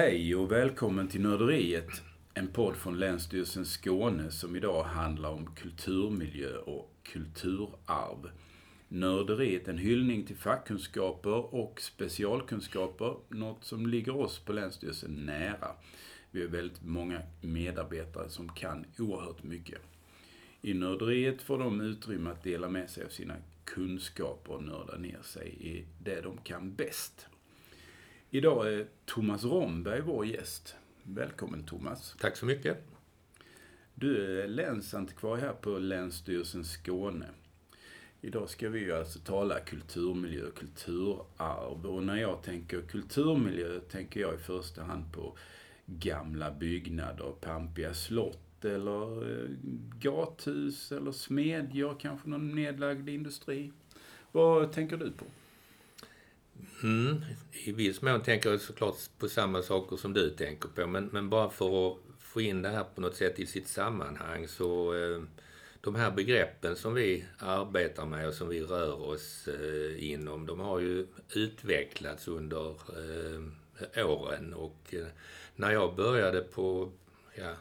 Hej och välkommen till Nörderiet. En podd från Länsstyrelsen Skåne som idag handlar om kulturmiljö och kulturarv. Nörderiet en hyllning till fackkunskaper och specialkunskaper, något som ligger oss på Länsstyrelsen nära. Vi har väldigt många medarbetare som kan oerhört mycket. I Nörderiet får de utrymme att dela med sig av sina kunskaper och nörda ner sig i det de kan bäst. Idag är Thomas Romberg vår gäst. Välkommen Thomas. Tack så mycket. Du är länsantikvarie här på Länsstyrelsen Skåne. Idag ska vi ju alltså tala kulturmiljö och kulturarv. Och när jag tänker kulturmiljö tänker jag i första hand på gamla byggnader, pampiga slott eller eh, gathus eller smedjor, kanske någon nedlagd industri. Vad tänker du på? Mm, I viss mån tänker jag såklart på samma saker som du tänker på, men, men bara för att få in det här på något sätt i sitt sammanhang så eh, de här begreppen som vi arbetar med och som vi rör oss eh, inom, de har ju utvecklats under eh, åren och eh, när jag började på ja,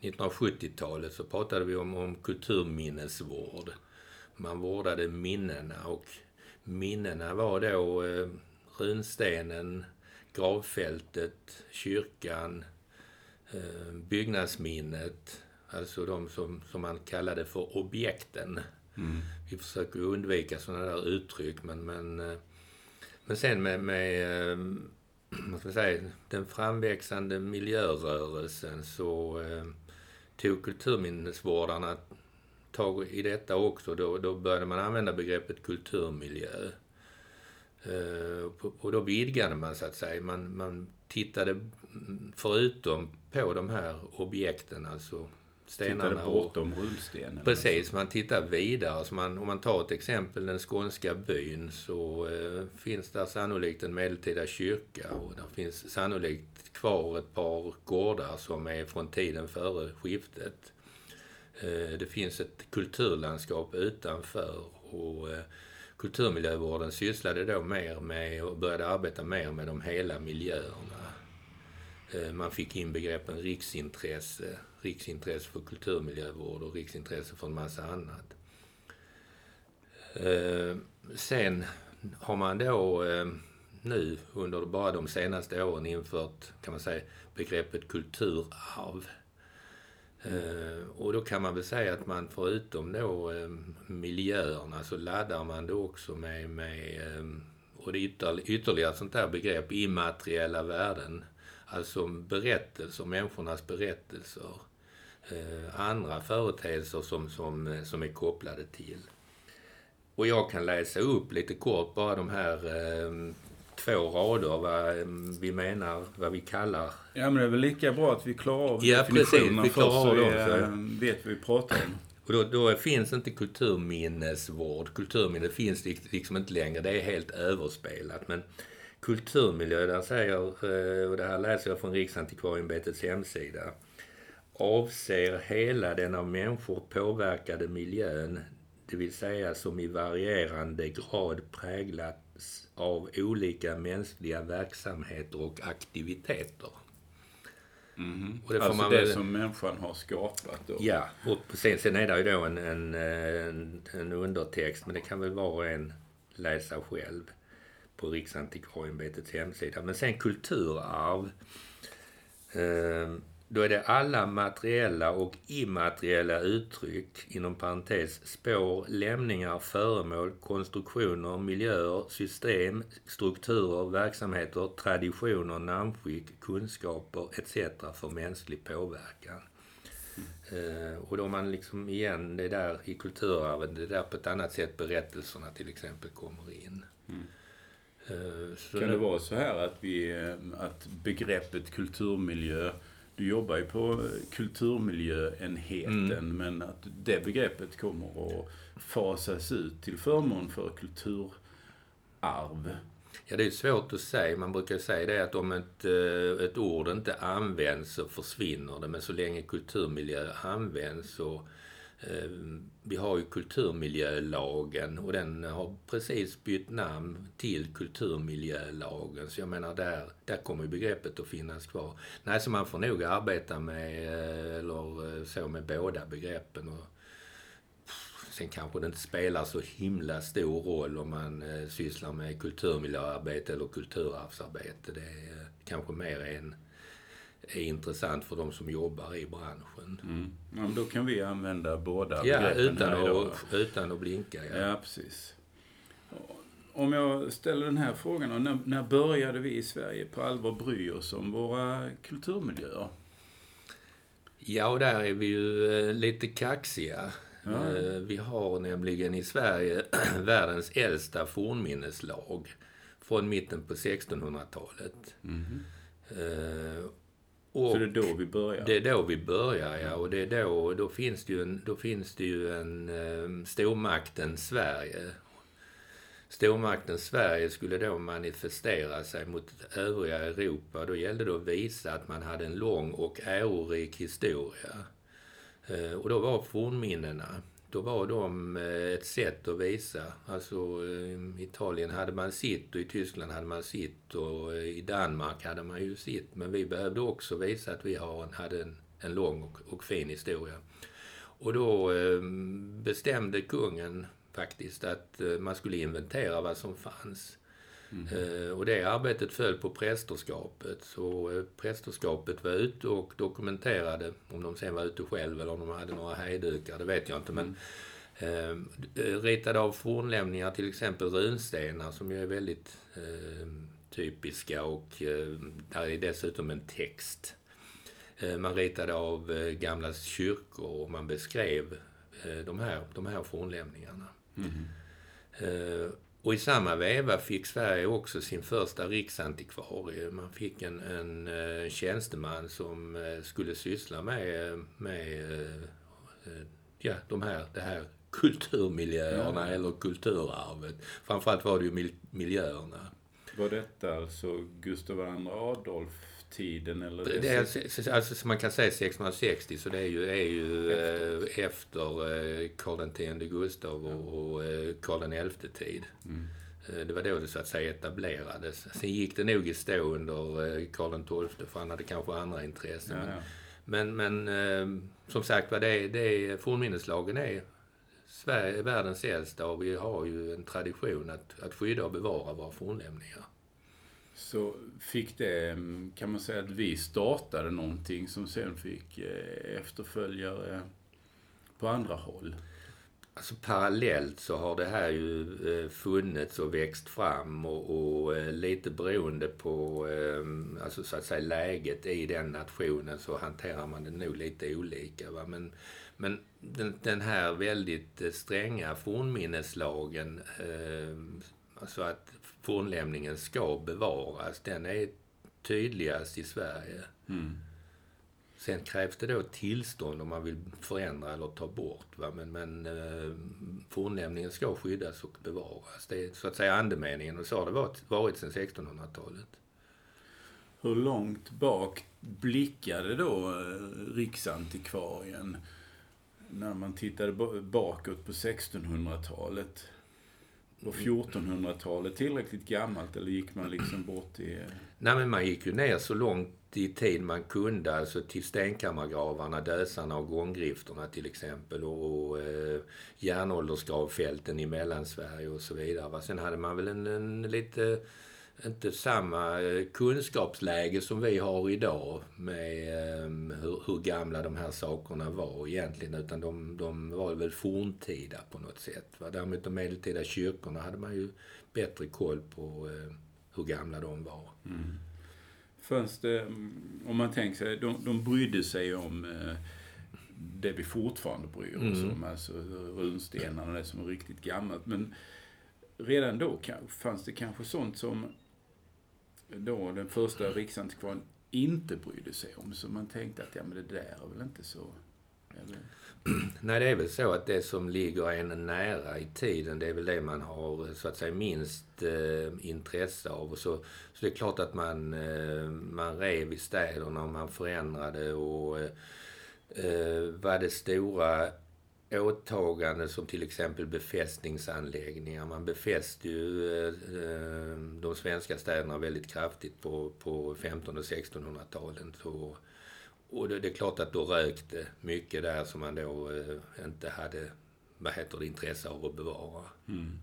1970-talet så pratade vi om, om kulturminnesvård. Man vårdade minnena och minnena var då eh, runstenen, gravfältet, kyrkan, eh, byggnadsminnet, alltså de som, som man kallade för objekten. Mm. Vi försöker undvika sådana där uttryck, men, men, eh, men sen med, med eh, vad ska säga, den framväxande miljörörelsen så eh, tog kulturminnesvårdarna tag i detta också. Då, då började man använda begreppet kulturmiljö. Eh, och då vidgade man så att säga. Man, man tittade förutom på de här objekten, alltså stenarna. Tittade bortom rullstenen? Precis, man tittar vidare. Så man, om man tar ett exempel, den skånska byn, så eh, finns där sannolikt en medeltida kyrka och där finns sannolikt kvar ett par gårdar som är från tiden före skiftet. Eh, det finns ett kulturlandskap utanför och eh, kulturmiljövården sysslade då mer med och började arbeta mer med de hela miljöerna. Eh, man fick in begreppen riksintresse, riksintresse för kulturmiljövård och riksintresse för en massa annat. Eh, sen har man då eh, nu under bara de senaste åren infört, kan man säga, begreppet kulturarv. Eh, och då kan man väl säga att man förutom då eh, miljöerna så alltså laddar man det också med, med eh, och det är ytterligare ett sånt där begrepp, immateriella värden. Alltså berättelser, människornas berättelser. andra företeelser som, som, som är kopplade till. Och jag kan läsa upp lite kort bara de här två rader vad vi menar, vad vi kallar... Ja, men det är väl lika bra att vi klarar av ja, definitionerna precis, vi klarar först så vi vet vad vi pratar om. Och då, då, finns inte kulturminnesvård. Kulturminne finns liksom inte längre. Det är helt överspelat. Men kulturmiljö, där säger, eh, och det här läser jag från Riksantikvarieämbetets hemsida, avser hela den av människor påverkade miljön, det vill säga som i varierande grad präglat av olika mänskliga verksamheter och aktiviteter. Mm. Och det alltså man det väl... som människan har skapat då? Ja, och sen, sen är det ju då en, en, en, en undertext, men det kan väl var och en läsa själv på Riksantikvarieämbetets hemsida. Men sen kulturarv. Eh, då är det alla materiella och immateriella uttryck, inom parentes, spår, lämningar, föremål, konstruktioner, miljöer, system, strukturer, verksamheter, traditioner, namnskick, kunskaper etc. för mänsklig påverkan. Mm. och då man liksom igen, det är där i kulturarvet, det är där på ett annat sätt berättelserna till exempel kommer in. Mm. Uh, kan det vara så här att, vi, eh, att begreppet kulturmiljö du jobbar ju på kulturmiljöenheten, mm. men att det begreppet kommer att fasas ut till förmån för kulturarv. Ja, det är svårt att säga. Man brukar säga det att om ett, eh, ett ord inte används så försvinner det. Men så länge kulturmiljö används så, Eh, vi har ju kulturmiljölagen och den har precis bytt namn till kulturmiljölagen. Så jag menar, där, där kommer begreppet att finnas kvar. Nej, så man får nog arbeta med, eh, eller eh, så, med båda begreppen. Och sen kanske det inte spelar så himla stor roll om man sysslar med kulturmiljöarbete eller kulturarvsarbete. Det är kanske mer en är intressant för de som jobbar i branschen. Mm. Ja, då kan vi använda båda ja, begreppen utan här idag. Att, utan att blinka. Ja. ja, precis. Om jag ställer den här frågan, när, när började vi i Sverige på allvar bry oss om våra kulturmiljöer? Ja, och där är vi ju eh, lite kaxiga. Ja. Eh, vi har nämligen i Sverige världens äldsta fornminneslag från mitten på 1600-talet. Mm. Och så det är då vi börjar? Det är då vi börjar, ja. Och det är då, då finns det ju en, då finns det ju en um, stormakten Sverige. Stormakten Sverige skulle då manifestera sig mot övriga Europa. Då gällde det att visa att man hade en lång och ärorik historia. Uh, och då var fornminnena då var de eh, ett sätt att visa. Alltså i Italien hade man sitt och i Tyskland hade man sitt och eh, i Danmark hade man ju sitt. Men vi behövde också visa att vi har en, hade en, en lång och, och fin historia. Och då eh, bestämde kungen faktiskt att man skulle inventera vad som fanns. Mm. Och det arbetet föll på prästerskapet. Så prästerskapet var ute och dokumenterade, om de sen var ute själv eller om de hade några hejdukar, det vet jag inte. Men eh, ritade av fornlämningar, till exempel runstenar som ju är väldigt eh, typiska och eh, där är dessutom en text. Eh, man ritade av eh, gamla kyrkor och man beskrev eh, de, här, de här fornlämningarna. Mm. Och i samma veva fick Sverige också sin första riksantikvarie. Man fick en, en, en eh, tjänsteman som eh, skulle syssla med, med eh, ja, de här, det här kulturmiljöerna ja. eller kulturarvet. Framförallt var det ju miljöerna. Var detta alltså Gustav II Adolf tiden? Eller det, det är, alltså, alltså, man kan säga 1660, så det är ju, är ju efter, efter eh, Karl X Gustav och, och eh, Karl XI tid. Mm. Eh, det var då det så att säga etablerades. Sen gick det nog i stå under Karl XII, för han hade kanske andra intressen. Ja, ja. Men, men som sagt var, det, det, fornminneslagen är Sverige, världens äldsta och vi har ju en tradition att, att skydda och bevara våra fornlämningar så fick det, mm, kan man säga att vi startade någonting som sen fick eh, efterföljare på andra håll? Alltså parallellt så har det här ju eh, funnits och växt fram och, och eh, lite beroende på ehm, alltså så att säga läget i den nationen så hanterar man det nog lite olika. Va? Men, men den, den här väldigt stränga fornminneslagen ehm, Alltså att fornlämningen ska bevaras. Den är tydligast i Sverige. Mm. Sen krävs det då tillstånd om man vill förändra eller ta bort. Va? Men, men eh, fornlämningen ska skyddas och bevaras. Det är så att säga andemeningen och så har det varit, varit sedan 1600-talet. Hur långt bak blickade då eh, Riksantikvarien när man tittade bakåt på 1600-talet? Var 1400-talet tillräckligt gammalt eller gick man liksom bort i... Nej men man gick ju ner så långt i tid man kunde, alltså till stenkammargravarna, dösarna och gånggrifterna till exempel och, och eh, järnåldersgravfälten i Mellansverige och så vidare. Sen hade man väl en, en lite inte samma eh, kunskapsläge som vi har idag med um, hur, hur, gamla de här sakerna var egentligen. Utan de, de var väl forntida på något sätt. Va? Däremot de medeltida kyrkorna hade man ju bättre koll på uh, hur gamla de var. Mm. Fanns det, om man tänker sig, de, de brydde sig om det vi fortfarande bryr oss mm. om. Alltså runstenarna, det som är riktigt gammalt. Men redan då fanns det kanske sånt som då den första riksantikvarien inte brydde sig om. Så man tänkte att ja, men det där är väl inte så... Eller? Nej, det är väl så att det som ligger en nära i tiden, det är väl det man har eh, så att säga minst eh, intresse av. Så, så det är klart att man, eh, man rev i städerna och man förändrade och eh, eh var det stora åtaganden som till exempel befästningsanläggningar. Man befäste ju eh, de svenska städerna väldigt kraftigt på, på 1500 och 1600-talen. Så, och det, det, är klart att då rökte mycket där som man då eh, inte hade vad heter det, intresse av att bevara. Mm.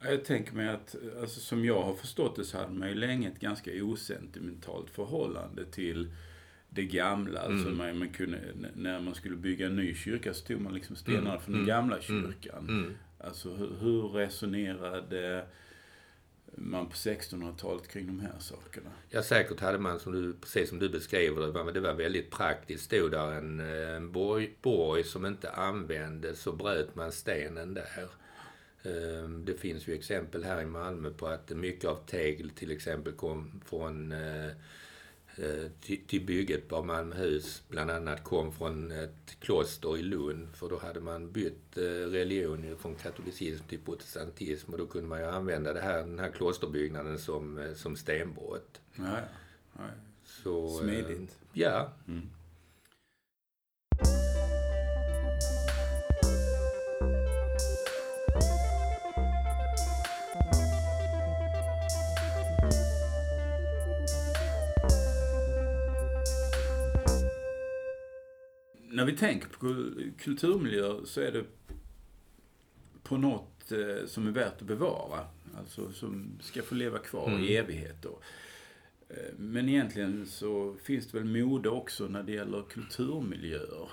Jag tänker mig att, alltså, som jag har förstått det så hade man ju länge ett ganska osentimentalt förhållande till det gamla. Alltså mm. Alltså man, man kunde, när man skulle bygga en ny kyrka så tog man liksom stenar mm. från den mm. gamla mm. kyrkan. Mm. Alltså hur, hur resonerade man på 1600-talet kring de här sakerna? Ja, säkert hade man, som du, precis som du beskriver det, det var väldigt praktiskt. Stod där en, en borg, borg som inte användes så bröt man stenen där. Ehm, det finns ju exempel här i Malmö på att mycket av tegel till exempel kom från eh, eh, till bygget på Malmöhus bland annat kom från ett kloster i Lund. För då hade man bytt eh, religion från katolicism till protestantism och då kunde man ju använda det här, den här klosterbyggnaden som, som stenbrott. Ja, ja. Så, Smidigt. Ja. Mm. Vi tänker på kulturmiljöer så är det på något eh, som är värt att bevara. Alltså som ska få leva kvar mm. i evighet då. Eh, men egentligen så finns det väl mode också när det gäller kulturmiljöer?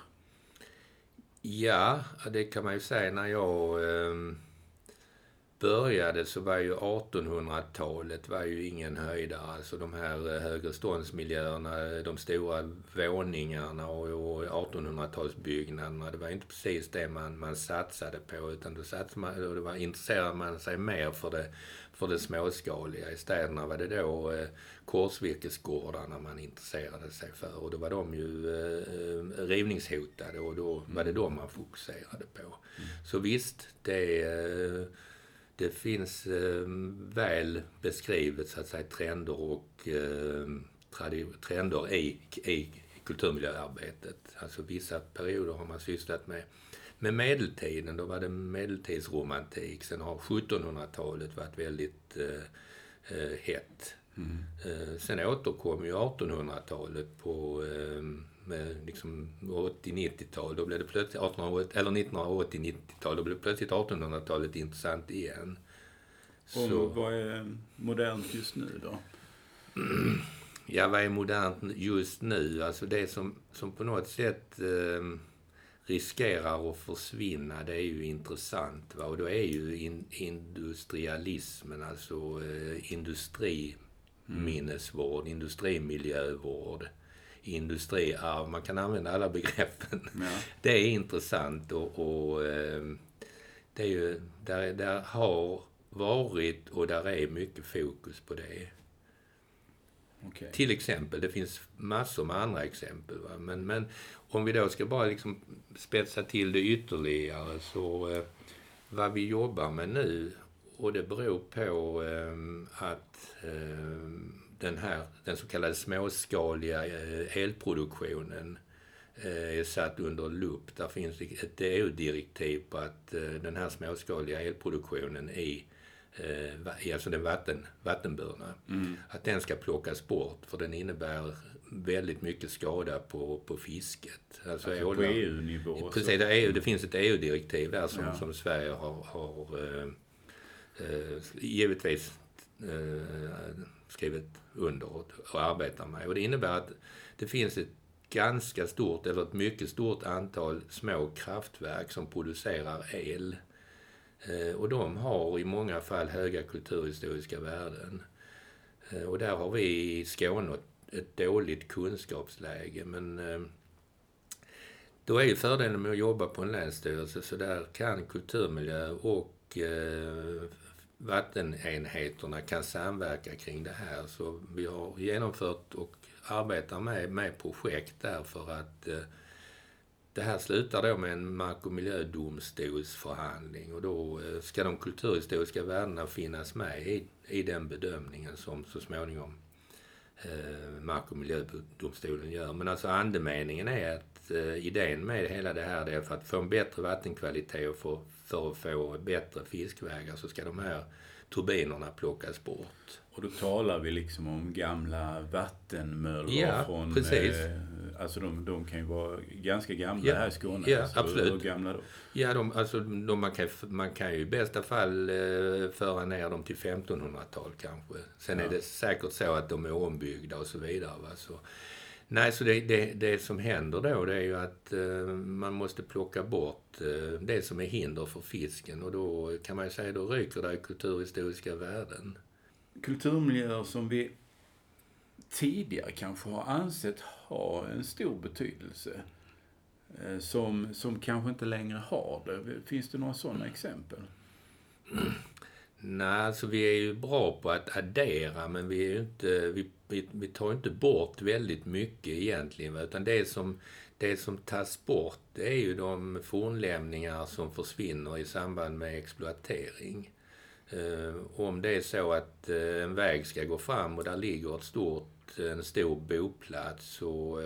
Ja, det kan man ju säga när jag eh, började så var ju 1800-talet var ju ingen höjdare. Alltså de här eh, högreståndsmiljöerna, de stora våningarna och 1800-talsbyggnaderna. Det var inte precis det man, man satsade på utan då, satsade man, var, intresserade man sig mer för det, för det småskaliga. I städerna var det då eh, korsvirkesgårdarna man intresserade sig för och då var de ju eh, rivningshotade och då var det de man fokuserade på. Mm. Så visst, det eh, det finns eh, väl beskrivet så att säga trender och eh, trender i, i kulturmiljöarbetet. Alltså vissa perioder har man sysslat med, med medeltiden, då var det medeltidsromantik. Sen har 1700-talet varit väldigt eh, eh, hett. Mm. Eh, sen återkom ju 1800-talet på eh, med liksom 80-90-tal. Då blev det plötsligt 1880, eller 1980-90-tal. Då blev det plötsligt 1800-talet intressant igen. Så. Och vad är modernt just nu då? Ja, vad är modernt just nu? Alltså det som, som på något sätt eh, riskerar att försvinna, det är ju intressant. Va? Och då är ju in, industrialismen, alltså eh, industriminnesvård, mm. industrimiljövård industriarv. Man kan använda alla begreppen. Ja. Det är intressant och, och ehm, det är ju, där, där har varit och där är mycket fokus på det. Okay. Till exempel, det finns massor med andra exempel. Va? Men, men om vi då ska bara liksom spetsa till det ytterligare så eh, vad vi jobbar med nu och det beror på eh, att eh, den här, den så kallade småskaliga eh, elproduktionen eh, är satt under lupp. Där finns ett EU-direktiv på att eh, den här småskaliga elproduktionen i alltså den vatten, vattenburna, mm. att den ska plockas bort för den innebär väldigt mycket skada på, på fisket. Alltså, alltså på EU-nivå? Precis, det, EU, det finns ett EU-direktiv där som, ja. som Sverige har, har eh, givetvis eh, skrivit under och, och arbetar med. Och det innebär att det finns ett ganska stort, eller ett mycket stort antal små kraftverk som producerar el. Eh, och de har i många fall höga kulturhistoriska värden. Eh, och där har vi i Skåne ett dåligt kunskapsläge. Men eh, då är ju fördelen med att jobba på en länsstyrelse så där kan kulturmiljö och vattenenheterna kan samverka kring det här. Så vi har genomfört och arbetar med, med projekt där för att eh, det här slutar då med en mark och miljödomstolsförhandling och då eh, ska de kulturhistoriska värdena finnas med i, i den bedömningen som så småningom eh, mark och miljödomstolen gör. Men alltså andemeningen är att eh, idén med hela det här är för att få en bättre vattenkvalitet och få för att få bättre fiskvägar så ska de här turbinerna plockas bort. Och då talar vi liksom om gamla vattenmöllor Ja, från... precis. Eh, alltså de, de kan ju vara ganska gamla Ja, här i Skåne. ja, alltså, absolut. Hur gamla då? Ja, de, alltså, de, man, kan, man kan ju i bästa fall eh, föra ner dem till 1500-tal kanske. Sen Ja. är det säkert så att de är ombyggda och så vidare. Va? Så, nej, så det, det, det som händer då det är ju att eh, man måste plocka bort eh, det som är hinder för fisken och då kan man ju säga då ryker det kulturhistoriska värden. Kulturmiljöer som vi tidigare kanske har ansett ha en stor betydelse. eh, Som, som kanske inte längre har det. Finns det några sådana exempel? Nej, alltså vi är ju bra på att addera men vi, är ju inte, vi, vi, vi tar inte bort väldigt mycket egentligen. Utan det som, det som tas bort det är ju de fornlämningar som försvinner i samband med exploatering. Eh, om det är så att eh, en väg ska gå fram och där ligger ett stort, eh, en stor boplats och,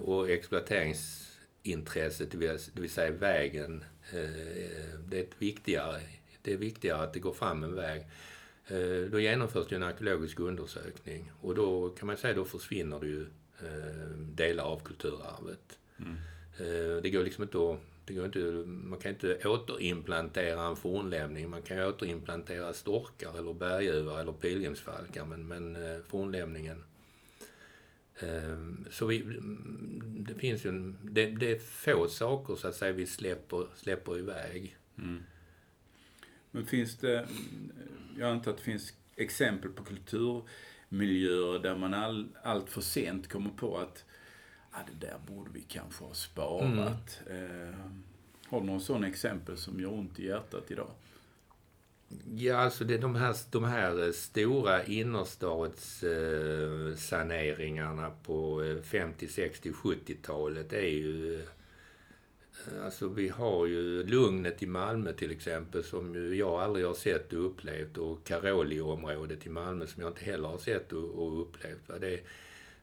och exploateringsintresset, det vill, det vill säga vägen, det är ett viktigare det är viktigare att det går fram en väg. Eh, Då genomförs det en arkeologisk undersökning och då kan man säga då försvinner det ju eh, delar av kulturarvet. Mm. Eh, Det går liksom inte att det går inte, man kan inte återimplantera en fornlämning. Man kan ju återimplantera storkar eller berguvar eller pilgrimsfalkar men, men fornlämningen så vi, det finns ju en, det, det är få saker så att säga vi släpper, släpper iväg. Mm. Men finns det, jag antar att det finns exempel på kulturmiljöer där man all, allt för sent kommer på att ah, det där borde vi kanske ha sparat. Eh, har du några sådana exempel som gör ont i hjärtat idag? Ja, alltså det, de, här, de här eh, stora innerstadssaneringarna eh, på eh, 50, 60, 70-talet är ju... Eh, alltså vi har ju Lugnet i Malmö till exempel som ju jag aldrig har sett och upplevt och Karoliområdet i Malmö som jag inte heller har sett och, upplevt. Det,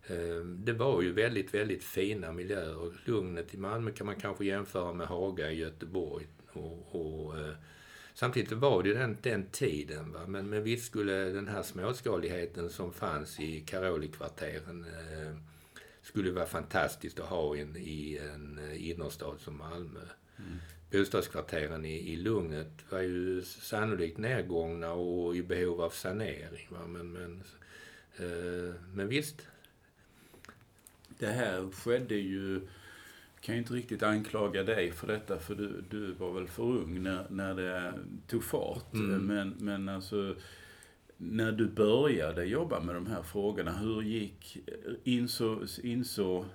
eh, det var ju väldigt, väldigt fina miljöer. Lugnet i Malmö kan man kanske jämföra med Haga i Göteborg. Och, och, eh, samtidigt var det ju den, den tiden. Va? Men, men visst skulle den här småskaligheten som fanns i Karolikvarteren eh, skulle vara fantastiskt att ha in, i en eh, innerstad som Malmö. Mm. Bostadskvarteren i, i Lugnet var ju sannolikt nedgångna och i behov av sanering. Va? Men, men, eh, men visst, Det här skedde ju, kan ju inte riktigt anklaga dig för detta för du, du var väl för ung när, när det tog fart. Mm. Men, men alltså, när du började jobba med de här frågorna, hur gick, insåg, insåg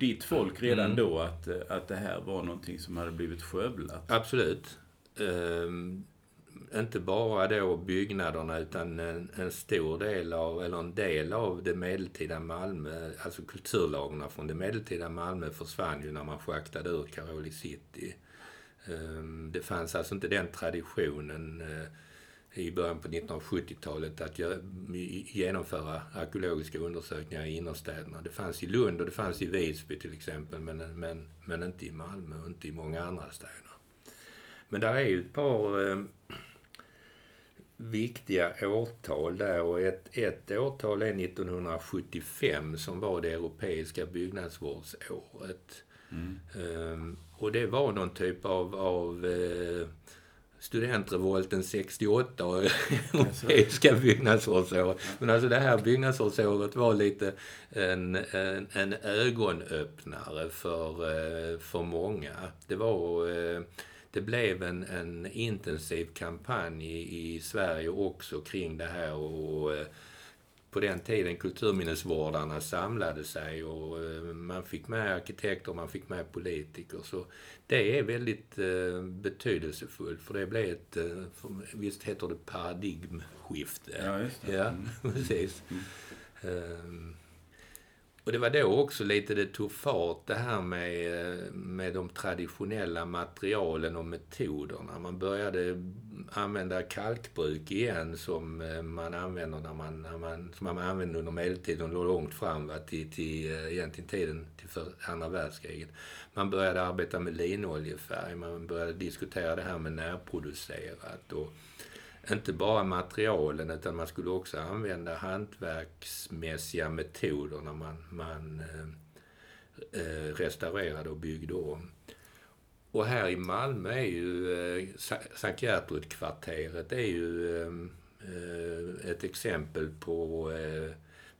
ditt folk redan Mm. då att, att det här var någonting som hade blivit skövlat? Absolut. Ehm, inte bara då byggnaderna utan en, en stor del av, eller en del av det medeltida Malmö, alltså kulturlagren från det medeltida Malmö försvann ju när man schaktade ur Karoli city. Ehm, det fanns alltså inte den traditionen eh, i början på 1970-talet att genomföra arkeologiska undersökningar i innerstäderna. Det fanns i Lund och det fanns i Visby till exempel men, men, men inte i Malmö och inte i många andra städer. Men där är ju ett par eh, viktiga årtal där och ett, ett årtal är 1975 som var det europeiska byggnadsvårdsåret. Mm. Ehm, och det var någon typ av, av eh, studentrevolten 68 och europeiska byggnadsvårdsåret. Men alltså det här byggnadsvårdsåret var lite en, en, en ögonöppnare för, eh, för många. Det var eh, det blev en, en intensiv kampanj i, i Sverige också kring det här och eh, på den tiden kulturminnesvårdarna samlade sig och eh, man fick med arkitekter, man fick med politiker. Så det är väldigt eh, betydelsefullt för det blev ett, eh, visst heter det paradigmskifte? Ja, just det. Ja, Mm. precis. Mm. Och det var då också lite det tog fart det här med, med de traditionella materialen och metoderna. Man började använda kalkbruk igen som eh, man använder när man, när man, som man använde under medeltiden och långt fram va, till, till eh, egentligen tiden till för andra världskriget. Man började arbeta med linoljefärg, man började diskutera det här med närproducerat och inte bara materialen utan man skulle också använda hantverksmässiga metoder när man, man eh, eh restaurerade och byggde om. Och här i Malmö är ju eh, Sankt Gertrud-kvarteret är ju eh, eh, ett exempel på, eh,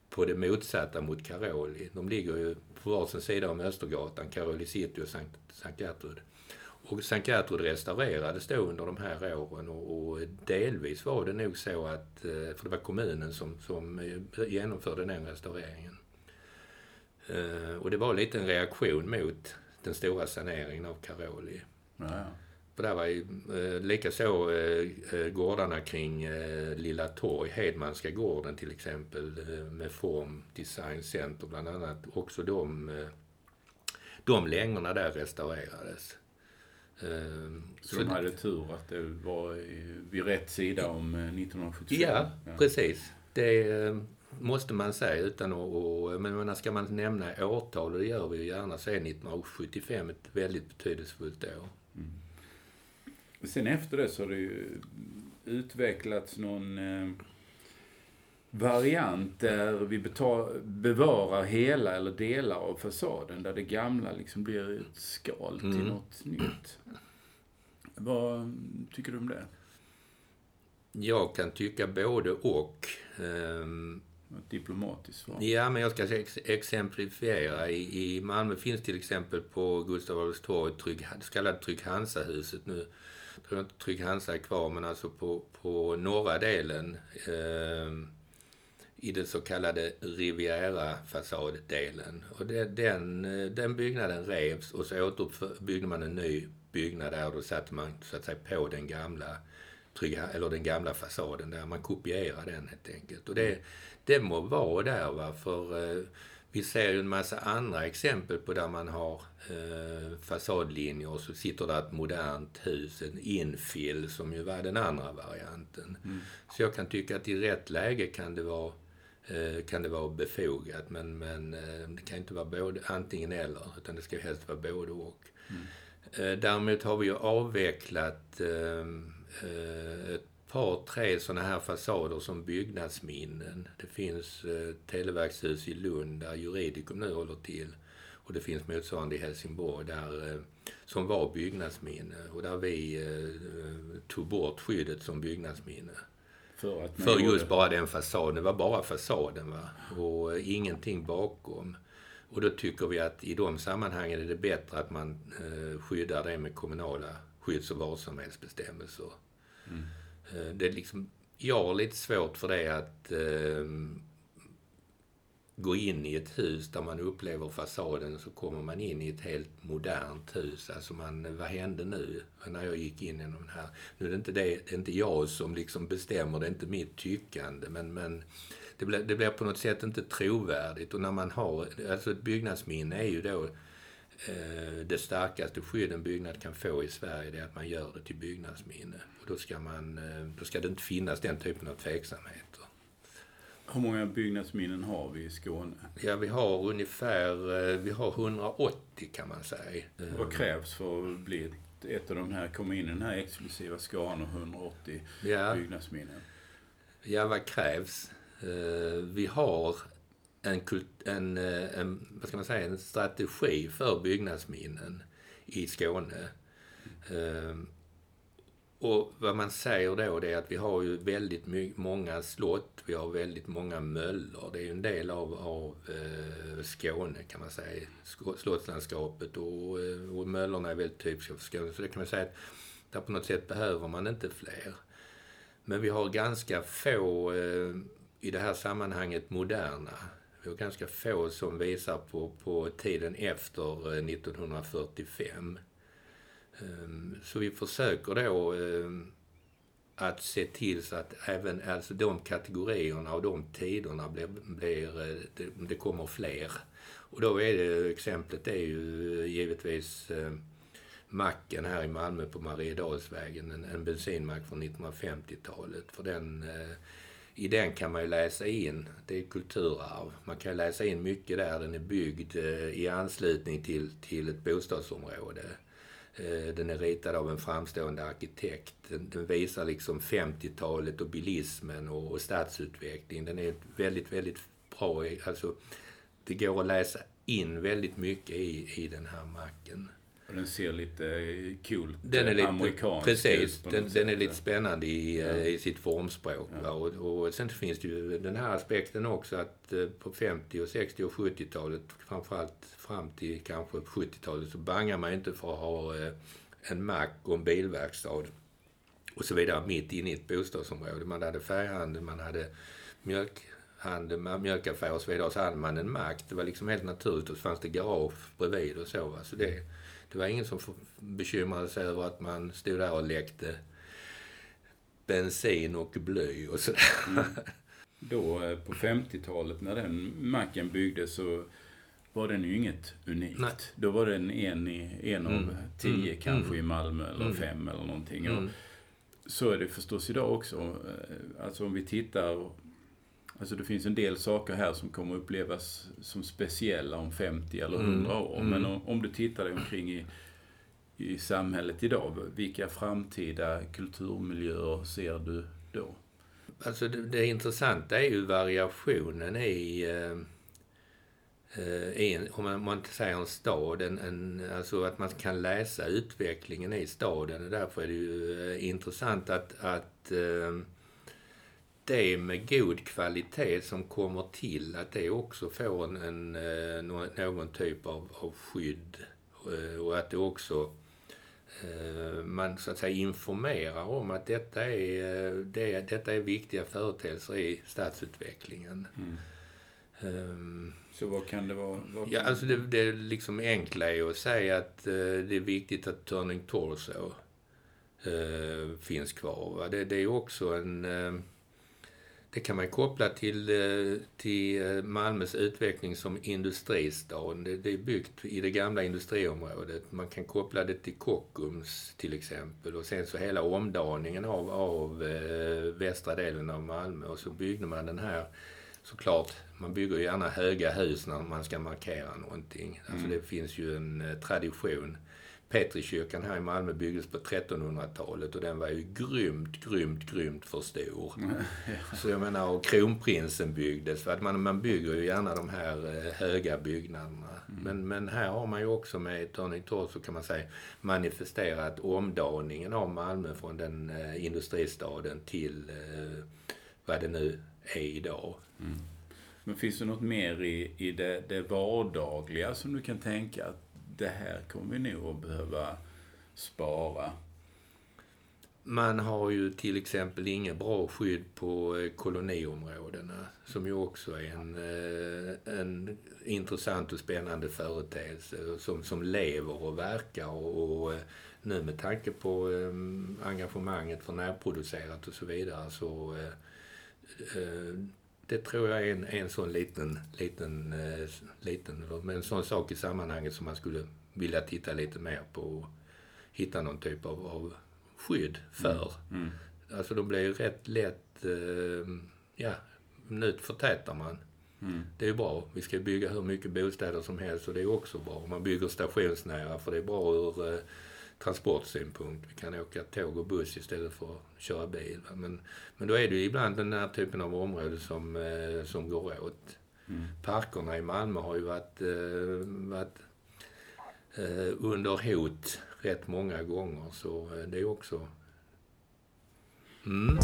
på det motsatta mot Karoli. De ligger ju på varsin sida om Östergatan, Karoli city och Sankt, Sankt Gertrud. Och Sankt Gertrud restaurerades då under de här åren och, och, delvis var det nog så att, eh, för det var kommunen som, som eh, genomförde den restaureringen. Eh, och det var lite en reaktion mot den stora saneringen av Karoli. Ja, För där var ju eh, likaså eh, gårdarna kring eh, Lilla Torg, Hedmanska gården till exempel, eh, med Form Design Center bland annat. Också de, eh, de längorna där restaurerades. Ehm, så, så de hade tur att det var vid rätt sida om 1975? Eh, ja, ja. precis. Det eh, måste man säga utan att... Men ska man nämna årtal, och det gör vi ju gärna, så är 1975 ett väldigt betydelsefullt år. Mm. Sen efter det så har det ju utvecklats någon eh, variant där vi bevarar hela eller delar av fasaden. Där det gamla liksom blir ett skal till mm. något nytt. Vad tycker du om det? Jag kan tycka både och. Um, ett diplomatiskt svar. Ja, men jag ska ex exemplifiera. I, I Malmö finns till exempel på Gustav Adolfs torg Trygg, det så kallade Trygg Hansa-huset nu. Jag tror inte Trygg Hansa är kvar, men alltså på, på norra delen eh, i den så kallade Riviera-fasaddelen. Och det, den, den byggnaden revs och så återbyggde man en ny byggnad där och då satte man så att säga på den gamla eller den gamla fasaden där. Man kopierade den helt enkelt. Och det, det må vara där va, för eh, vi ser ju en massa andra exempel på där man har eh, fasadlinjer och så sitter där ett modernt hus, en infill som ju var den andra varianten. Mm. Så jag kan tycka att i rätt läge kan det vara Eh, kan det vara befogat. Men, men eh, det kan inte vara både antingen eller, utan det ska helst vara både och. Mm. Eh, däremot har vi ju avvecklat ett par, tre sådana här fasader som byggnadsminnen. Det finns Televerkshus i Lund där Juridikum nu håller till. Och det finns motsvarande i Helsingborg där, som var byggnadsminne och där vi tog bort skyddet som byggnadsminne. För, att för just bara den fasaden. Det var bara fasaden va? och ingenting bakom. Och då tycker vi att i de sammanhangen är det bättre att man eh, skyddar det med kommunala skydds och varsamhetsbestämmelser. Mm. Eh, det är liksom, jag har lite svårt för det att eh, gå in i ett hus där man upplever fasaden så kommer man in i ett helt modernt hus. Alltså man, vad hände nu när jag gick in genom den här? Nu är det inte, det, det är inte jag som liksom bestämmer, det är inte mitt tyckande men, men det, blir, det blir på något sätt inte trovärdigt och när man har, alltså ett byggnadsminne är ju då eh, det starkaste skydd en byggnad kan få i Sverige det är att man gör det till byggnadsminne. Och då ska, man, eh, då ska det inte finnas den typen av tveksamheter. Hur många byggnadsminnen har vi i Skåne? Ja, vi har ungefär eh, vi har 180 kan man säga. Vad krävs för att bli ett av de här, komma in i den här exklusiva skaran av 180 ja. byggnadsminnen? Ja, vad krävs? Eh, vi har en, en, eh, en, vad ska man säga, en strategi för byggnadsminnen i Skåne. Och vad man säger då det är att vi har ju väldigt många slott, vi har väldigt många möllor. Det är ju en del av, av eh, Skåne kan man säga, slottslandskapet och, eh, och möllorna är väldigt typiska för Skåne. Så det kan man säga att där på något sätt behöver man inte fler. Men vi har ganska få eh, i det här sammanhanget moderna. Vi har ganska få som visar på, på tiden efter eh, 1945. Ehm, så vi försöker då ehm, att se till så att även alltså de kategorierna och de tiderna blir, blir eh, det, det kommer fler. Och då är det, exemplet är ju eh, givetvis ehm, macken här i Malmö på Mariedalsvägen, en, en bensinmack från 1950-talet. För den, eh, I den kan man ju läsa in, det är kulturarv, man kan läsa in mycket där. Den är byggd eh, i anslutning till, till ett bostadsområde. Eh, den är ritad av en framstående arkitekt. Den, den visar liksom 50-talet och bilismen och, och stadsutveckling. Den är väldigt, väldigt bra. Alltså, det går att läsa in väldigt mycket i, i den här macken. Och den ser lite eh, cool den är lite, amerikansk Precis. Den, den, är lite spännande i, ja. Eh, i sitt formspråk. Ja. Och, och sen finns det ju den här aspekten också att eh, på 50 och 60 och 70-talet, framförallt fram till kanske 70-talet, så bangar man inte för att ha en mack och en bilverkstad och så vidare mitt inne i ett bostadsområde. Man hade färghandel, man hade mjölkhandel, mjölkaffär och så vidare. Och så hade man en mack. Det var liksom helt naturligt. Och så fanns det garage bredvid och så. Så det, det var ingen som bekymrade sig över att man stod där och läckte bensin och bly och sådär. Mm. Då eh, på 50-talet när den macken byggdes så var den ju inget unikt. Nej. Då var den en, i, en mm. av tio mm. kanske i Malmö eller mm. fem eller någonting. Mm. så är det förstås idag också. Eh, alltså om vi tittar Alltså det finns en del saker här som kommer upplevas som speciella om 50 eller 100 mm. år. Mm. Men om, du tittar dig omkring i, i samhället idag, vilka framtida kulturmiljöer ser du då? Alltså det, det intressanta är ju variationen i, eh, eh i om man, om man inte säger en stad, en, en, alltså att man kan läsa utvecklingen i staden. Därför är det ju eh, intressant att, att eh, det med god kvalitet som kommer till, att det också får en, en eh, någon typ av, av skydd. Eh, och att det också eh, man så att säga informerar om att detta är, det, detta är viktiga företeelser i stadsutvecklingen. Mm. Um, så vad kan det vara? Kan... Ja, alltså det, det liksom enkla är att säga att uh, det är viktigt att Turning Torso uh, finns kvar. Det, det är också en uh, det kan man koppla till, eh, till eh, Malmös utveckling som industristad. Det är byggt i det gamla industriområdet. Man kan koppla det till Kockums till exempel. Och sen så hela omdaningen av, av eh, västra delen av Malmö. Och så byggde man den här, såklart, man bygger gärna höga hus när man ska markera någonting. Alltså mm. det finns ju en tradition Petrikyrkan här i Malmö byggdes på 1300-talet och den var ju grymt, grymt, grymt för stor. Så jag menar, och kronprinsen byggdes. För att man, man bygger ju gärna de här eh, höga byggnaderna. Mm. Men, men här har man ju också med Turning Torso kan man säga manifesterat omdaningen av Malmö från den eh, industristaden till eh, vad det nu är idag. Mm. Men finns det något mer i, i det, det vardagliga som du kan tänka att det här kommer vi nog att behöva spara. Man har ju till exempel inget bra skydd på eh, koloniområdena som ju också är en, eh, en intressant och spännande företeelse som, som lever och verkar. Och, och eh, nu med tanke på engagemanget för närproducerat och så vidare så det tror jag är en, en sån liten, liten, eh, liten, men en sån sak i sammanhanget som man skulle vilja titta lite mer på och hitta någon typ av, av skydd för. Mm. Mm. Alltså de blir ju rätt lätt, eh, ja, nu förtätar man. Mm. Det är ju bra. Vi ska bygga hur mycket bostäder som helst och det är också bra. Man bygger stationsnära för det är bra ur eh, transportsynpunkt. Vi kan åka tåg och buss istället för att köra bil. Men, men då är det ju ibland den här typen av områden som, eh, som går åt. Mm. Parkerna i Malmö har ju varit, eh, varit eh, under hot rätt många gånger så eh, det är också... Mm.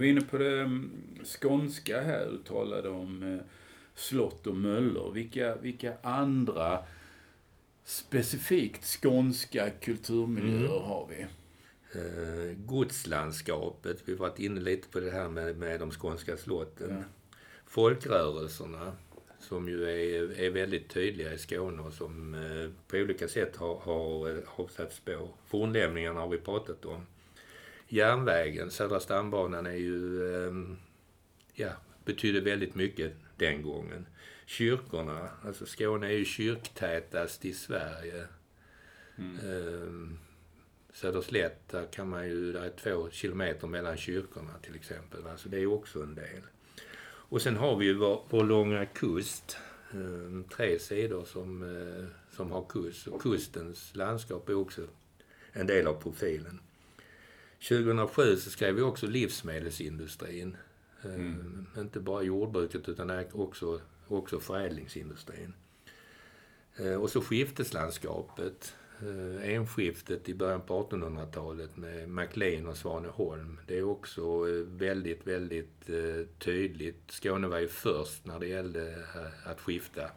Var inne på det mm, skånska här, du talade om eh, slott och möllor. Vilka, vilka andra specifikt skånska kulturmiljöer mm. har vi? Eh, godslandskapet, vi har varit inne lite på det här med, med de skånska slotten. Ja. Folkrörelserna, som ju är, är väldigt tydliga i Skåne och som eh, på olika sätt har, har, eh, har satt spår. Fornlämningarna har vi pratat om. Järnvägen, Södra stambanan är ju, eh, ja, betydde väldigt mycket den gången. Kyrkorna, alltså Skåne är ju kyrktätast i Sverige. Mm. Eh, Söderslätt, där kan man ju, där är två kilometer mellan kyrkorna till exempel. va, Så det är också en del. Och sen har vi ju vår, vår långa kust. Eh, tre sidor som, eh, som har kust. Och kustens landskap är också en del av profilen. 2007 så skrev vi också livsmedelsindustrin. Mm. Inte bara jordbruket utan också, också förädlingsindustrin. Eh, Och så skifteslandskapet. Eh, Enskiftet i början på 1800-talet med MacLean och Svaneholm. Det är också väldigt, väldigt tydligt. Skåne var ju först när det gällde att skifta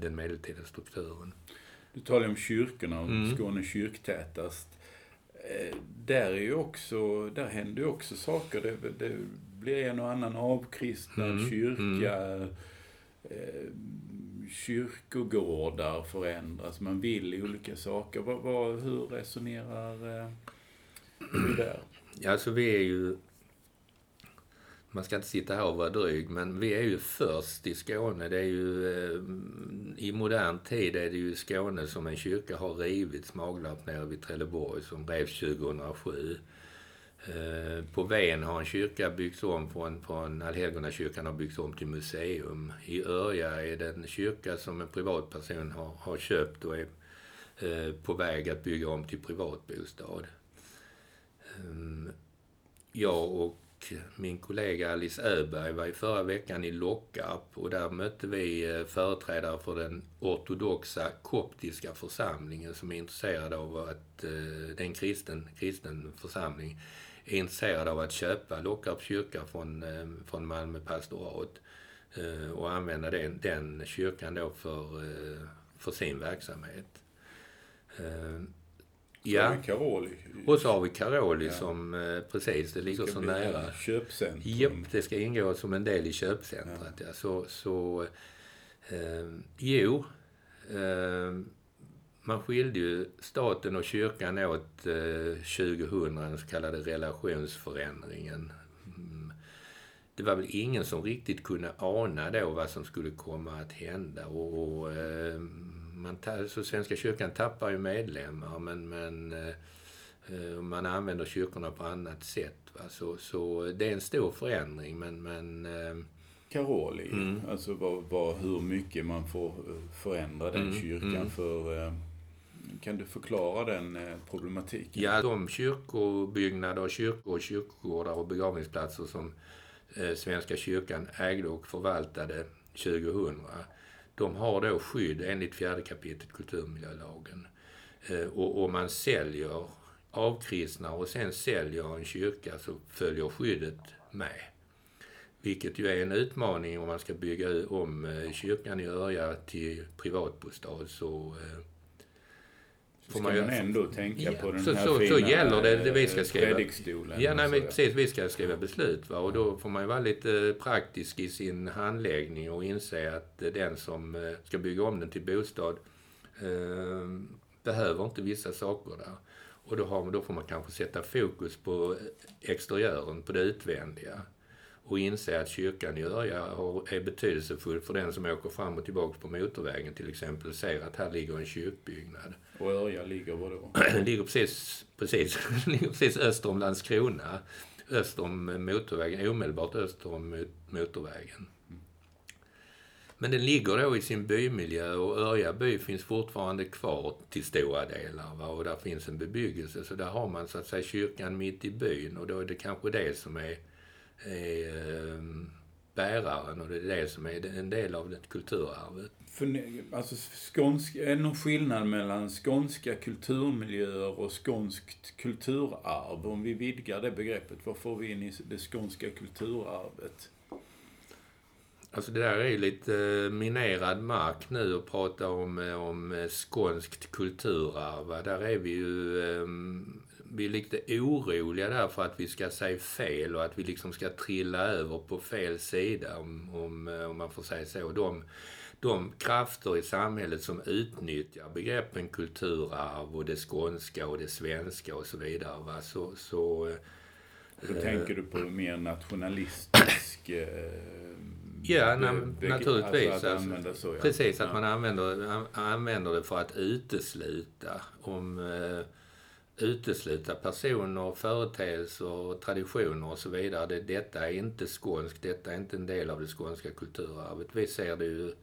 den medeltida strukturen. Du talar om kyrkorna och Mm. Skåne kyrktätast. Eh, Där är ju också, där händer ju också saker. Det, det blir en och annan avkristnad Mm, kyrka. Eh, kyrkogårdar förändras. Man vill olika saker. Vad, vad, hur resonerar eh, du där? Ja, alltså vi är ju... Man ska inte sitta här och vara dryg, men vi är ju först i Skåne. Det är ju... Eh, I modern tid är det ju Skåne som en kyrka har rivits, Maglarp nere vid Trelleborg, som revs 2007. Eh, på Ven har en kyrka byggts om från, från Allhelgonakyrkan har byggts om till museum. I Örja är det en kyrka som en privatperson har, har köpt och är eh, på väg att bygga om till privatbostad. Ehm, jag och min kollega Alice Öberg var i förra veckan i Lockarp och där mötte vi eh, företrädare för den ortodoxa koptiska församlingen som är intresserad av att, eh, det är en kristen, kristen församling, är intresserad av att köpa Lockarps kyrka från, eh, från Malmö pastorat och använda den, den kyrkan då för, för sin verksamhet. Så har vi Karoli. och så har vi Karoli Ja. som, eh, precis, det ligger så nära. en Köpcentrum. Japp, det ska ingå som en del i köpcentret. Ja. Så, så eh, jo, eh, man skilde ju staten och kyrkan åt eh, 2000, den så kallade relationsförändringen. Mm. Det var väl ingen som riktigt kunde ana då vad som skulle komma att hända. Och, och eh, man så Svenska kyrkan tappar ju medlemmar, men, men eh, Eh, Man använder kyrkorna på annat sätt. Va? Så, så det är en stor förändring, men... men eh, Karoli. Mm. Alltså vad, vad, hur mycket man får eh, förändra den Mm, kyrkan mm. för... eh, Kan du förklara den eh, problematiken? ja, de kyrkobyggnader, kyrkor, kyrkogårdar och begravningsplatser som eh, Svenska kyrkan ägde och förvaltade 2000, de har då skydd enligt fjärde kapitlet kulturmiljölagen. Eh, och om man säljer, avkristnar och sen säljer en kyrka så följer skyddet med. Vilket ju är en utmaning om man ska bygga om eh, kyrkan i Örja till privatbostad så eh, eh, Ska man man, ändå tänka Ja, på den så- här så- så fina gäller det, det vi ska eh, skriva. Ja, nej, men precis. Vi ska skriva beslut. Va? Och då får man ju vara lite praktisk i sin handläggning och inse att eh, den som eh, ska bygga om den till bostad eh, behöver inte vissa saker där. Och då, har, då får man kanske sätta fokus på exteriören, på det utvändiga. Och inse att kyrkan i Örja är betydelsefull för den som åker fram och tillbaka på motorvägen till exempel och ser att här ligger en kyrkbyggnad. Och Örja ligger var då? Ligger precis, precis, ligger precis öster om Landskrona. Öster om motorvägen, omedelbart öster om mot- motorvägen. Men den ligger då i sin bymiljö och Örja by finns fortfarande kvar till stora delar. Va? Och där finns en bebyggelse. Så där har man så att säga kyrkan mitt i byn och då är det kanske det som är, är eh, bäraren och det är det som är en del av det kulturarvet. För, alltså, skånsk, är det någon skillnad mellan skånska kulturmiljöer och skånskt kulturarv? Om vi vidgar det begreppet, vad får vi in i det skånska kulturarvet? Alltså det där är lite eh, minerad mark nu att prata om, eh, om skånskt kulturarv. Där är vi ju... eh, vi är lite oroliga där för att vi ska säga fel och att vi liksom ska trilla över på fel sida, om, om, eh, om man får säga så. De, de krafter i samhället som utnyttjar begreppen kulturarv och det skånska och det svenska och så vidare. Va? Så, så, Då tänker du på mer nationalistisk... Eh, Ja, na- be- naturligtvis. Alltså att Alltså, så, ja. Precis, att Ja. man använder, an- använder det för att utesluta. Om, eh, utesluta personer, företeelser, traditioner och så vidare. Det, detta är inte skånskt, detta är inte en del av det skånska kulturarvet. Vi ser det ju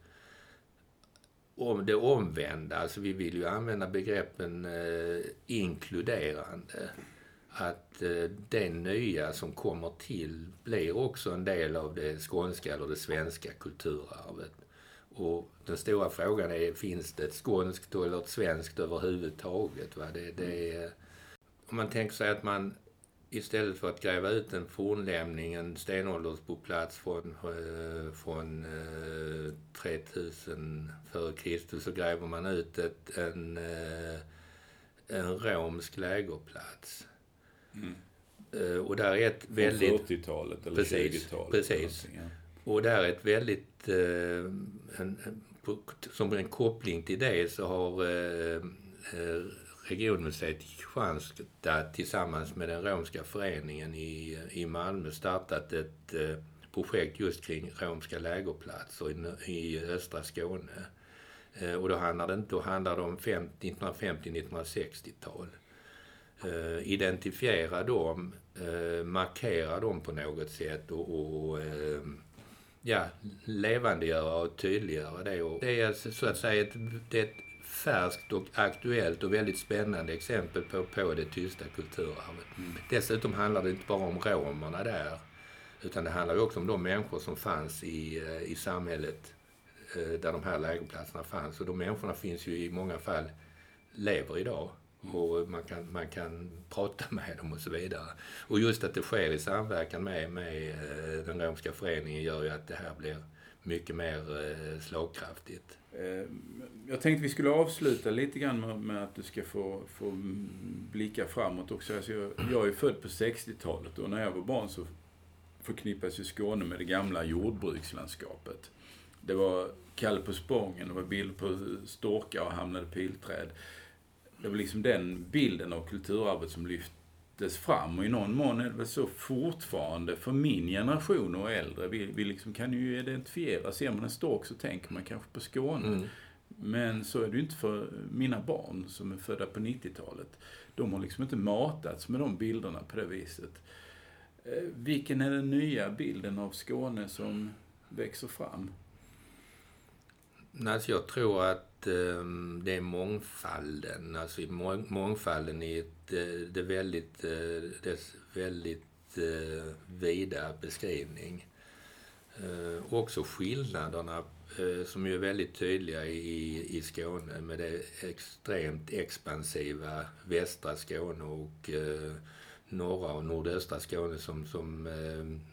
om det omvända. Alltså vi vill ju använda begreppen eh, inkluderande. Att eh, det nya som kommer till blir också en del av det skånska eller det svenska kulturarvet. Och den stora frågan är, finns det ett skånskt eller ett svenskt överhuvudtaget? Va? Det, det är, om man tänker sig att man istället för att gräva ut en fornlämning, en stenåldersboplats från, eh, från eh, 3000 före Kristus, så gräver man ut ett, en, eh, en romsk lägerplats. Mm. Eh, och där är ett Från väldigt 40-talet eller Precis, 20-talet. precis. och där är ett väldigt... Eh, en, som en koppling till det så har eh, eh, Regionmuseet Kristianstad tillsammans med den romska föreningen i, i Malmö startat ett eh, projekt just kring romska lägerplatser i, i östra Skåne. Eh, och då handlar det, då handlar det om 1950-1960-tal. Eh, identifiera dem, eh, markera dem på något sätt och, och eh, ja, levandegöra och tydliggöra det. Och det är så att säga ett, det är ett färskt och aktuellt och väldigt spännande exempel på, på det tysta kulturarvet. Dessutom handlar det inte bara om romerna där, utan det handlar också om de människor som fanns i, eh, i samhället eh, där de här lägerplatserna fanns. Och de människorna finns ju i många fall, lever idag. Och man kan, man kan prata med dem och så vidare. Och just att det sker i samverkan med, med eh, den romska föreningen gör ju att det här blir mycket mer slagkraftigt. Eh, jag tänkte vi skulle avsluta lite grann med, med att du ska få, få blicka framåt också. Alltså jag, jag är född på 60-talet och när jag var barn så förknippas ju Skåne med det gamla jordbrukslandskapet. Det var Kalle på Spången, det var bilder på storkar och hamnade pilträd. Det var liksom den bilden av kulturarvet som lyftes fram och i någon mån är det väl så fortfarande för min generation och äldre. Vi, vi liksom kan ju identifiera, ser man en stork så tänker man kanske på Skåne. Mm. Men så är det ju inte för mina barn som är födda på 90-talet. De har liksom inte matats med de bilderna på det viset. Eh, Vilken är den nya bilden av Skåne som växer fram? Alltså jag tror att eh, det är mångfalden, alltså i mångfalden i ett, eh, det väldigt, eh, dess väldigt eh, vida beskrivning. Eh, också skillnaderna eh, som ju är väldigt tydliga i, i Skåne med det extremt expansiva västra Skåne och eh, norra och nordöstra Skåne som, som eh,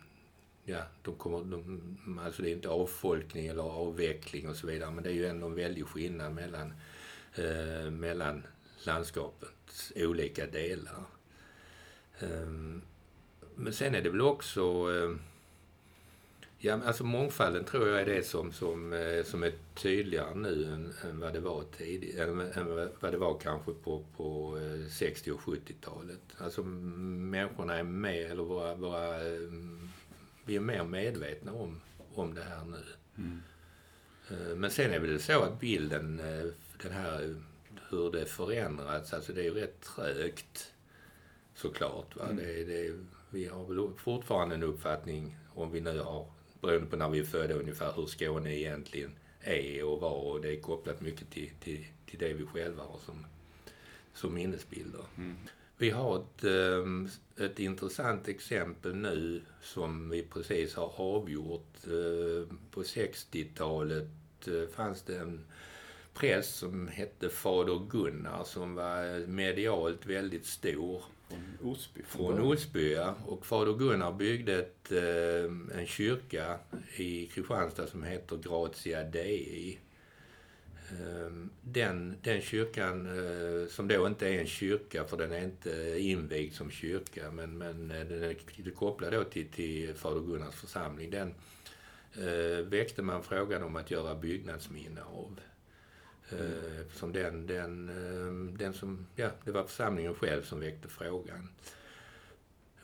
ja, de kommer, de, alltså det är inte avfolkning eller avveckling och så vidare, men det är ju ändå en väldig skillnad mellan, eh, mellan landskapets olika delar. Eh, men sen är det väl också, eh, ja alltså mångfalden tror jag är det som, som, eh, som är tydligare nu än, än vad det var tidigare, än, än vad det var kanske på, på eh, 60 och 70-talet. Alltså människorna är med, eller våra, våra ehm, vi är mer medvetna om, om det här nu. Eh, Men sen är det väl så att bilden, eh, den här hur det förändrats, alltså det är ju rätt trögt såklart. Va? Mm. Det, det, vi har väl fortfarande en uppfattning, om vi nu har, beroende på när vi är födda ungefär, hur Skåne egentligen är och var och det är kopplat mycket till, till, till det vi själva har som, som minnesbilder. Mm. Vi har ett, ehm, ett intressant exempel nu som vi precis har avgjort. Eh, På 60-talet eh, fanns det en präst som hette Fader Gunnar som var medialt väldigt stor Från Osby? från. Osby. ja. Och Fader Gunnar byggde ett, eh, en kyrka i Kristianstad som heter Gratia Dei. Ehm, den, den kyrkan, eh, som då inte är en kyrka, för den är inte invigd som kyrka, men, men eh, den är kopplad då till, till Fader Gunnars församling, den eh, väckte man frågan om att göra byggnadsminne av. Mm. som den, den, ehm, den som, ja, det var församlingen själv som väckte frågan.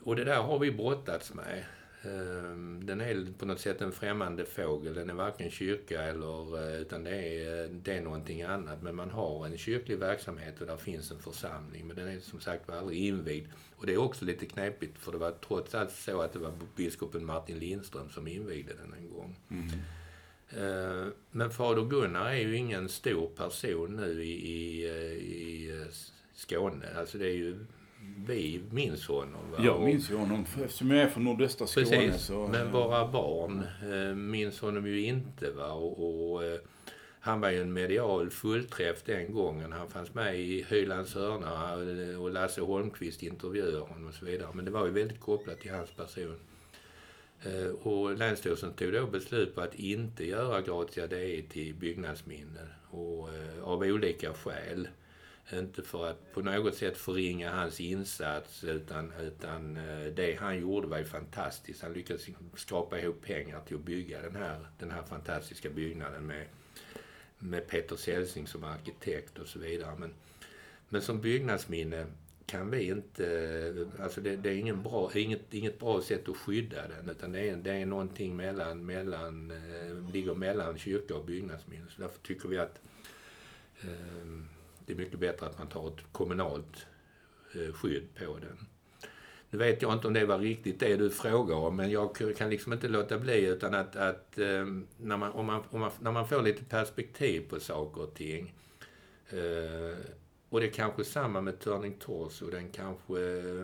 Och det där har vi brottats med. Ehm, den är på något sätt en främmande fågel. Den är varken kyrka eller, eh, utan det är, det är någonting annat. Men man har en kyrklig verksamhet och där finns en församling. Men den är som sagt aldrig invigd. Och det är också lite knepigt för det var trots allt så att det var biskopen Martin Lindström som invigde den en gång. Mm. Men fader Gunnar är ju ingen stor person nu i, i, i Skåne. Alltså det är ju vi minns honom. Va? Jag minns ju honom eftersom jag är från nordöstra Skåne. Precis, så, men våra barn eh, minns honom ju inte. Va? Och, och eh, han var ju en medial fullträff den gången. Han fanns med i Hylands hörna eh, och Lasse Holmqvist intervjuade honom och så vidare. Men det var ju väldigt kopplat till hans person. Eh, och Länsstyrelsen tog då beslut på att inte göra Gratia Dei till byggnadsminne och, av olika skäl. Inte för att på något sätt förringa hans insats utan, utan eh, det han gjorde var ju fantastiskt. Han lyckades skrapa ihop pengar till att bygga den här, den här fantastiska byggnaden med, med Peter Celsing som arkitekt och så vidare. Men, men som byggnadsminne kan vi inte... Alltså det, det är ingen bra, inget, inget bra sätt att skydda den utan det är, det är någonting mellan, mellan, eh, ligger mellan kyrka och byggnadsminne. Så därför tycker vi att eh, det är mycket bättre att man tar ett kommunalt eh, skydd på den. Nu vet jag inte om det var riktigt det du frågar om, men jag kan liksom inte låta bli utan att, att ehm, när, man, om man, om man, när man får lite perspektiv på saker och ting. Eh, och det är kanske samma med Turning Torso. Den kanske,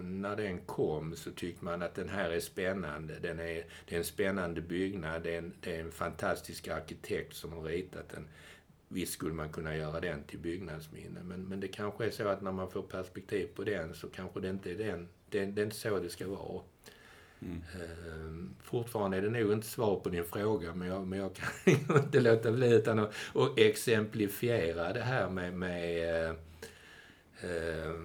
när den kom så tyckte man att den här är spännande. Den är, det är en spännande byggnad, det är en, det är en fantastisk arkitekt som har ritat den. Visst skulle man kunna göra den till byggnadsminne, men, men det kanske är så att när man får perspektiv på den så kanske det inte är den, det, det är inte så det ska vara. Mm. Uh, fortfarande är det nog inte svar på din fråga, men jag, men jag kan inte låta bli utan att, att exemplifiera det här med, med uh, uh,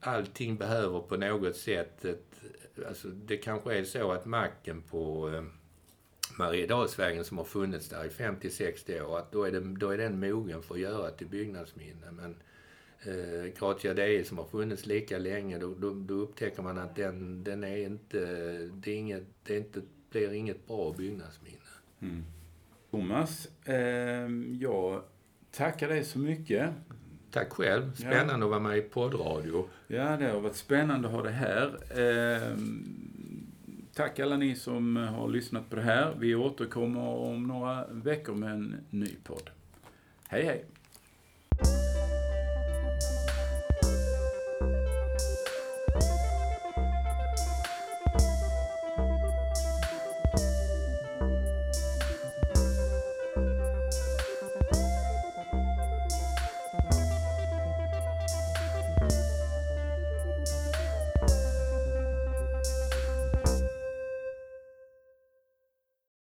allting behöver på något sätt ett, alltså det kanske är så att macken på uh, Mariedalsvägen som har funnits där i 50-60 år, att då är, det, då är den mogen för att göra till byggnadsminne. Men eh, Gratia Dei som har funnits lika länge, då, då, då, upptäcker man att den, den är inte, det, är inget, det är inte, blir inget bra byggnadsminne. Mm. Thomas, eh, jag tackar dig så mycket. Tack själv. Spännande ja. att vara med i poddradio. Ja, det har varit spännande att ha det här. Eh, Tack alla ni som eh, har lyssnat på det här. Vi återkommer om några veckor med en ny podd. Hej hej!